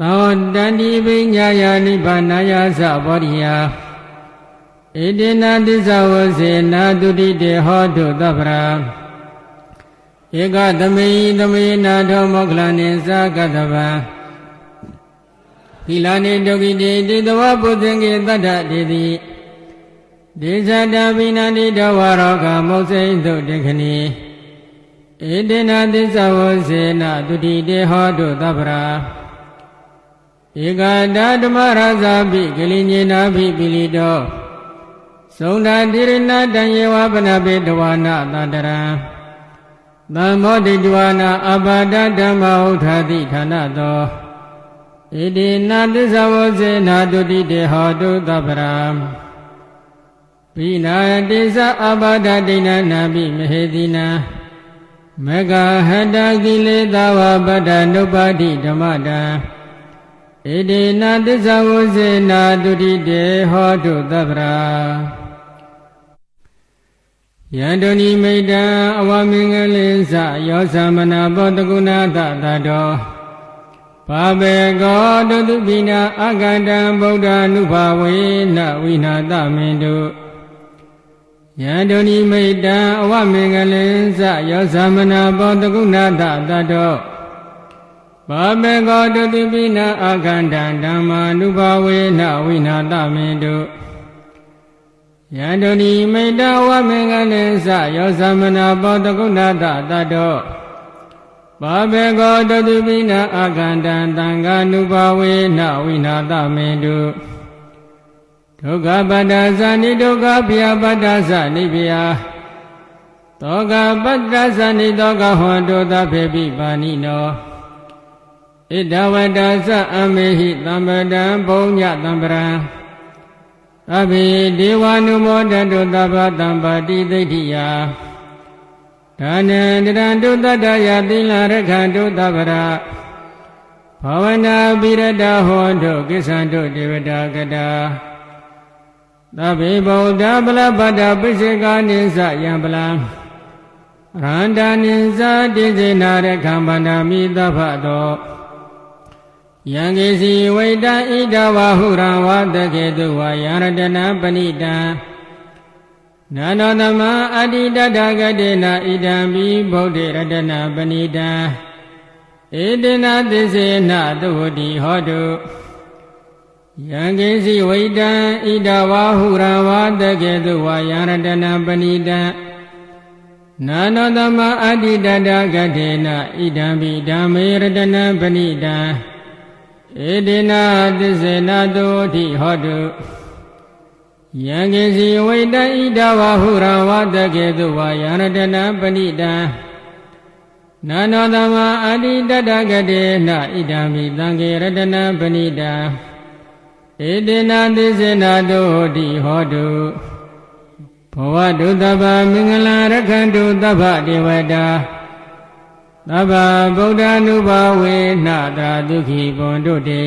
သောတန္တိပိညာယာနိဗ္ဗာနာယသဘောရိယာဣတိနာသစ္စာဝစေနာတုတိတေဟောတုသဗ္ဗရာ ဧကသမေသမေနာထောမောက္ခလနိသကတဗံသီလနိဒုက္ခိတေတိတဝပုဇင်္ကေတတ္ထတေတိဒေဇတာဘိနန္တိတဝရောကမုတ်စိန်သုတေခဏီဧတေနသစ္စာဝစေနတုတိတေဟောတုသဗ္ဗရာဧကတဓမ္မရဇာပိကလိညေနာပိပိလိတောသုံးတာတိရဏတံယေဝပနပေတဝနာတန္တရံ သံမောတိတဝနာအဘာဒဓမ္မဥထာတိဌာနသောဣတိနာသစ္စာဝစေနာတုတိတေဟောတုသဗ္ဗရာဘိနာတိသအဘာဒဒိဏနာပိမဟေတိနာမဂဟတကိလေသာဝပတ္တနုပါတိဓမ္မတံဣတိနာသစ္စာဝစေနာတုတိတေဟောတုသဗ္ဗရာ ယန္တုန်ိမိတံအဝမင်္ဂလိသယောသမနာဘောတကုဏသတတောဘာဘေကောတုတုပိနာအကန္တံဗုဒ္ဓ ानु ဘာဝေနဝိနာသမင်တုယန္တုန်ိမိတ္တံအဝမင်္ဂလင်္စယောသမနာဘောတကုဏတတတောဘာဘေကောတုတုပိနာအကန္တံဓမ္မာနုဘာဝေနဝိနာသမင်တု ယန္တုန်ိမိတ္တဝမင်္ဂလင်္စယောသမနာဘောတကုဏတတတောဘာဘေကောတတုပိနာအာခန္တံတံဃာနုဘဝေနဝိနာတမေတုဒုက္ခပတ္တဇာနိဒုက္ခဘုရားပတ္တဇာနိဘုရားသောကပတ္တဇာနိသောကဟောတောသဖေပိပါဏိနောဣဒဝတ္တဇအမေဟိတမ္ပတံဘုံညတံပရံ အဘိဒေဝ ानु မောတတုသဗ္ဗတံပါတိသိဋ္ဌိယဒါနံတရံတုတတ္တယသီလရခန္တုသဗ္ဗရာဘာဝနာပိရတဟောတုကိစ္ဆန္တုဒေဝတာကတာသဗ္ဗေဗုဒ္ဓပလပတ္တပိစေကာနိသယံပလံရန္တာနိသတိစေနာရခံဗန္ဒာမိသဗ္ဗတော ယံကေစီဝိတံဣဒဝဟုရံဝတကေတုဝယံရတနာပဏိတံနာနောသမအတ္တိတတဂတေနဣဒံဘိဗုဒ္ဓရတနာပဏိတံဧတေနသစ္စေနသုဝတိဟောတုယံကိစီဝိတံဣဒဝါဟုရဝါတကေတုဝါယံရတနာပဏိတံနာနောသမအတ္တိတတဂတေနဣဒံဘိဓမ္မေရတနာပဏိတံ ဧတေနသစ္စေနသုဝတိဟောတုယံကေစီဝိတံဣဒဝဟုရဝတကေတုဝါယရတနာပဏိတံနာနောသမအတိတတကတေနဣဒံမိသံဃေရတနာပဏိတံဧတေနသစ္စေနာတုဟောတိဟောတုဘဝတုတဗ္ဗမင်္ဂလာရခန္တုတဗ္ဗဒေဝတာ သဗ္ဗဗုဒ္ဓ ानु ဘာဝေနတာဒုက္ခိဘွန်တုတေ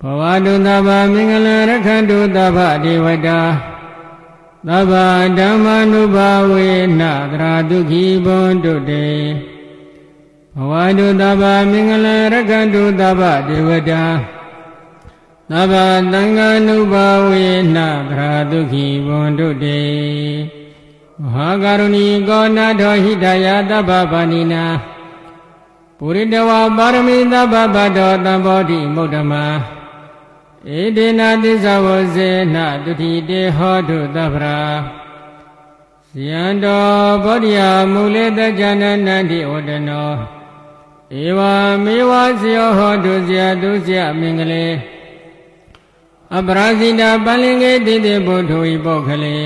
ဘဝတုသဗ္ဗမင်္ဂလရခန္တုသဗ္ဗဒေဝတာသဗ္ဗဓမ္မ ानु ဘာဝေနသရာဒုက္ခိဘွန်တုတေဘဝတုသဗ္ဗမင်္ဂလရခန္တုသဗ္ဗဒေဝတာသဗ္ဗသံဃာနုဘာဝေနသရာဒုက္ခိဘွန်တုတေမ ဟာကရုဏီကောနာထောဟိတယသဗ္ဗပါဏိနာပုရိတဝါပါရမီသဗ္ဗဗတ္တောတံဘောဓိမုဒ္ဓမာဧတေနာသစ္စာဝဇေနတုတိတေဟောတုသဗ္ဗရာဇယံတော်ဘောဓိယမူလေတကြနနန္တိဝတ္တနောဧဝမေဝဇယောဟောတုဇယတုဇယမင်္ဂလေအပရာဇိတာပလင်္ကေတိတိဘုထုဤပုဂ္ဂလေ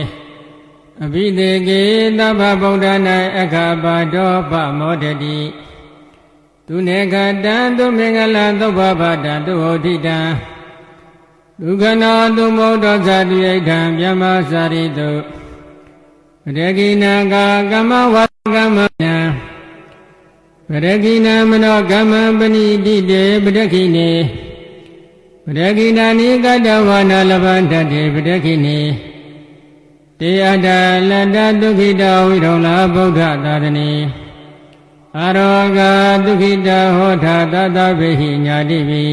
အဘိသေကေသဗ္ဗဗုဒ္ဓနာအခါပါတောပမောတတိသူနေကတံသူမင်္ဂလာသုဘဗတံသူဟောတိတံဒုက္ခနာသုမောတောဇာတိယိထံမြမစာရိတုပရကိနာကာကမ္မဝါကမ္မယံပရကိနာမနောကမ္မပဏိတိတေပရကိနေပရကိနာနိကတဝနာလဗန္တတေပရကိနေ တေအတ္တလတ္တဒုက္ခိတဝိရုံလာဗုဒ္ဓသာသနေအရောဂဒုက္ခိတဟောထာတတဗေဟိညာတိပိ